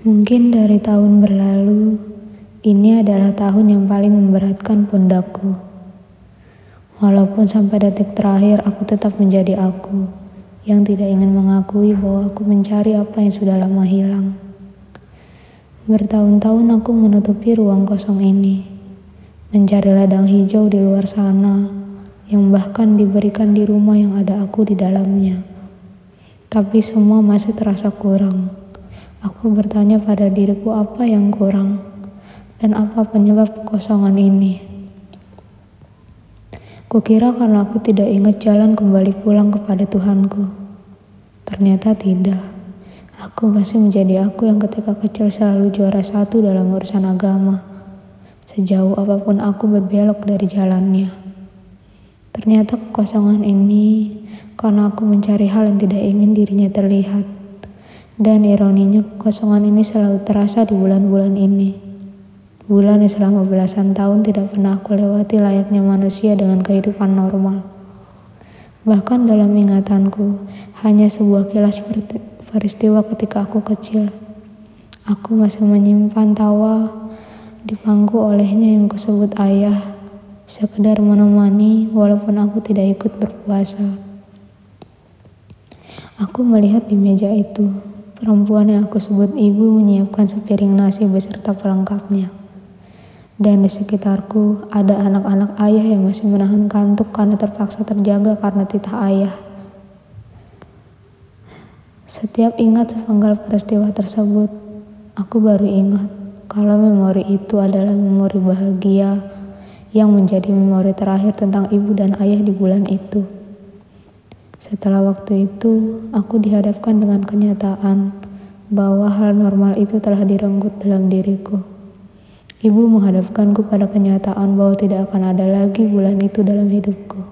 Mungkin dari tahun berlalu, ini adalah tahun yang paling memberatkan pundakku. Walaupun sampai detik terakhir aku tetap menjadi aku, yang tidak ingin mengakui bahwa aku mencari apa yang sudah lama hilang. Bertahun-tahun aku menutupi ruang kosong ini, mencari ladang hijau di luar sana, yang bahkan diberikan di rumah yang ada aku di dalamnya. Tapi semua masih terasa kurang. Aku bertanya pada diriku apa yang kurang dan apa penyebab kekosongan ini. Kukira karena aku tidak ingat jalan kembali pulang kepada Tuhanku. Ternyata tidak. Aku masih menjadi aku yang ketika kecil selalu juara satu dalam urusan agama. Sejauh apa pun aku berbelok dari jalannya. Ternyata kekosongan ini karena aku mencari hal yang tidak ingin dirinya terlihat. Dan ironinya kekosongan ini selalu terasa di bulan-bulan ini. Bulan yang selama belasan tahun tidak pernah aku lewati layaknya manusia dengan kehidupan normal. Bahkan dalam ingatanku, hanya sebuah kilas peristiwa ketika aku kecil. Aku masih menyimpan tawa dipangku olehnya yang kusebut ayah, sekedar menemani walaupun aku tidak ikut berpuasa. Aku melihat di meja itu, perempuan yang aku sebut ibu menyiapkan sepiring nasi beserta pelengkapnya. Dan di sekitarku ada anak-anak ayah yang masih menahan kantuk karena terpaksa terjaga karena titah ayah. Setiap ingat sepenggal peristiwa tersebut, aku baru ingat kalau memori itu adalah memori bahagia yang menjadi memori terakhir tentang ibu dan ayah di bulan itu. Setelah waktu itu, aku dihadapkan dengan kenyataan bahwa hal normal itu telah direnggut dalam diriku. Ibu menghadapkanku pada kenyataan bahwa tidak akan ada lagi bulan itu dalam hidupku.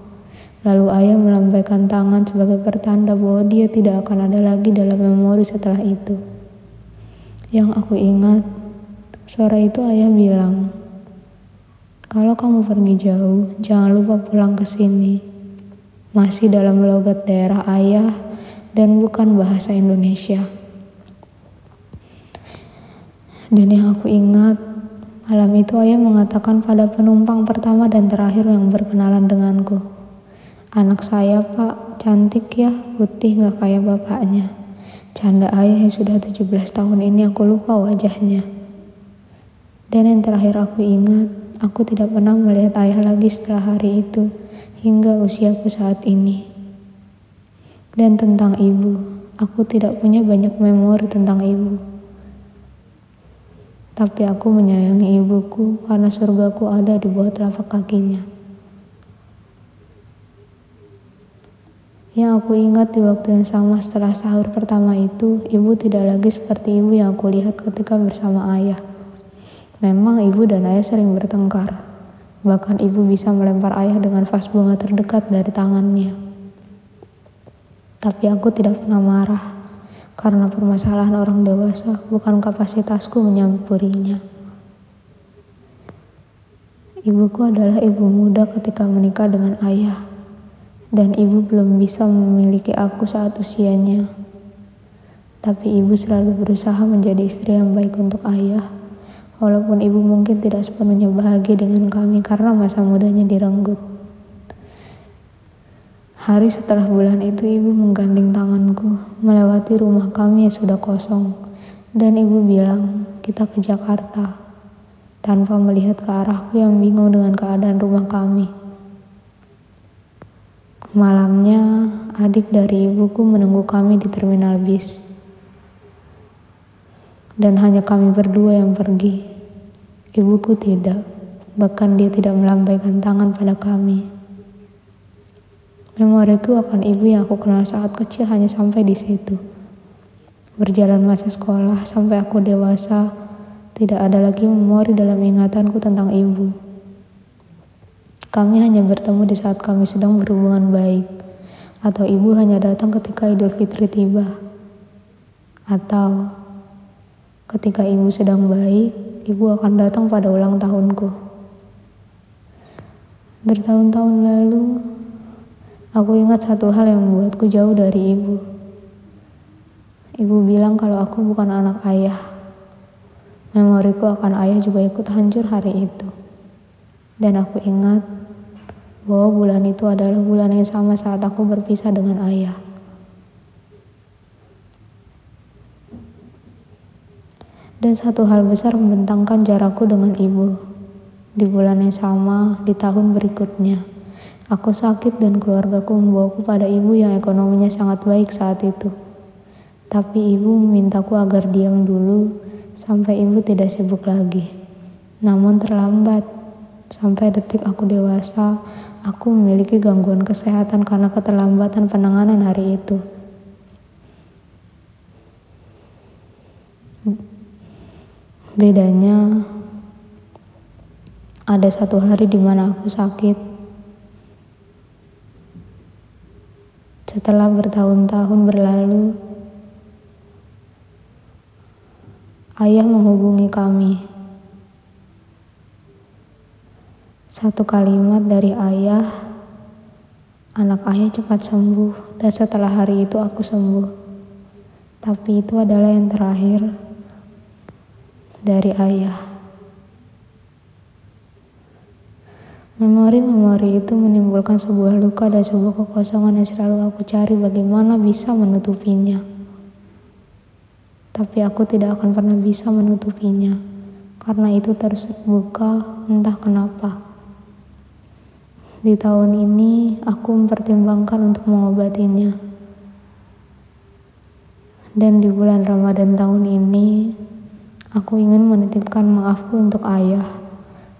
Lalu ayah melambaikan tangan sebagai pertanda bahwa dia tidak akan ada lagi dalam memori setelah itu. Yang aku ingat, sore itu ayah bilang, kalau kamu pergi jauh, jangan lupa pulang ke sini. Masih dalam logat daerah ayah dan bukan bahasa Indonesia. Dan yang aku ingat, Malam itu ayah mengatakan pada penumpang pertama dan terakhir yang berkenalan denganku. Anak saya pak, cantik ya, putih gak kayak bapaknya. Canda ayah yang sudah 17 tahun ini aku lupa wajahnya. Dan yang terakhir aku ingat, aku tidak pernah melihat ayah lagi setelah hari itu, hingga usiaku saat ini. Dan tentang ibu, aku tidak punya banyak memori tentang ibu. Tapi aku menyayangi ibuku karena surgaku ada di bawah telapak kakinya. Yang aku ingat di waktu yang sama setelah sahur pertama itu, ibu tidak lagi seperti ibu yang aku lihat ketika bersama ayah. Memang ibu dan ayah sering bertengkar. Bahkan ibu bisa melempar ayah dengan vas bunga terdekat dari tangannya. Tapi aku tidak pernah marah karena permasalahan orang dewasa bukan kapasitasku menyampurinya. Ibuku adalah ibu muda ketika menikah dengan ayah, dan ibu belum bisa memiliki aku saat usianya. Tapi ibu selalu berusaha menjadi istri yang baik untuk ayah, walaupun ibu mungkin tidak sepenuhnya bahagia dengan kami karena masa mudanya direnggut. Hari setelah bulan itu ibu menggandeng tanganku melewati rumah kami yang sudah kosong dan ibu bilang kita ke Jakarta tanpa melihat ke arahku yang bingung dengan keadaan rumah kami. Malamnya adik dari ibuku menunggu kami di terminal bis dan hanya kami berdua yang pergi. Ibuku tidak, bahkan dia tidak melambaikan tangan pada kami. Memoriku akan ibu yang aku kenal saat kecil hanya sampai di situ. Berjalan masa sekolah sampai aku dewasa, tidak ada lagi memori dalam ingatanku tentang ibu. Kami hanya bertemu di saat kami sedang berhubungan baik, atau ibu hanya datang ketika Idul Fitri tiba, atau ketika ibu sedang baik, ibu akan datang pada ulang tahunku. Bertahun-tahun lalu, Aku ingat satu hal yang membuatku jauh dari ibu. Ibu bilang kalau aku bukan anak ayah, Memoriku akan ayah juga ikut hancur hari itu. Dan aku ingat bahwa bulan itu adalah bulan yang sama saat aku berpisah dengan ayah. Dan satu hal besar membentangkan jarakku dengan ibu. Di bulan yang sama, di tahun berikutnya, aku sakit dan keluargaku membawaku pada ibu yang ekonominya sangat baik saat itu. Tapi ibu memintaku agar diam dulu sampai ibu tidak sibuk lagi. Namun terlambat. Sampai detik aku dewasa, aku memiliki gangguan kesehatan karena keterlambatan penanganan hari itu. Bedanya, ada satu hari di mana aku sakit. Setelah bertahun-tahun berlalu, ayah menghubungi kami. Satu kalimat dari ayah, anak ayah cepat sembuh, dan setelah hari itu aku sembuh. Tapi itu adalah yang terakhir dari ayah. Memori-memori itu menimbulkan sebuah luka dan sebuah kekosongan yang selalu aku cari bagaimana bisa menutupinya. Tapi aku tidak akan pernah bisa menutupinya, karena itu terus terbuka entah kenapa. Di tahun ini, aku mempertimbangkan untuk mengobatinya. Dan di bulan Ramadan tahun ini, Aku ingin menitipkan maafku untuk ayah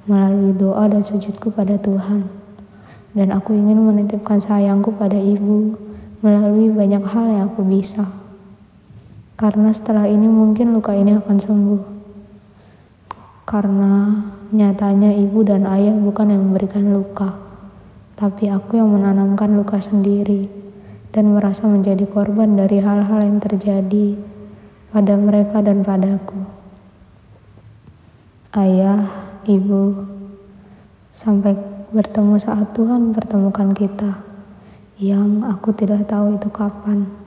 melalui doa dan sujudku pada Tuhan. Dan aku ingin menitipkan sayangku pada ibu melalui banyak hal yang aku bisa. Karena setelah ini mungkin luka ini akan sembuh. Karena nyatanya ibu dan ayah bukan yang memberikan luka, tapi aku yang menanamkan luka sendiri dan merasa menjadi korban dari hal-hal yang terjadi pada mereka dan padaku ayah, ibu, sampai bertemu saat Tuhan pertemukan kita, yang aku tidak tahu itu kapan.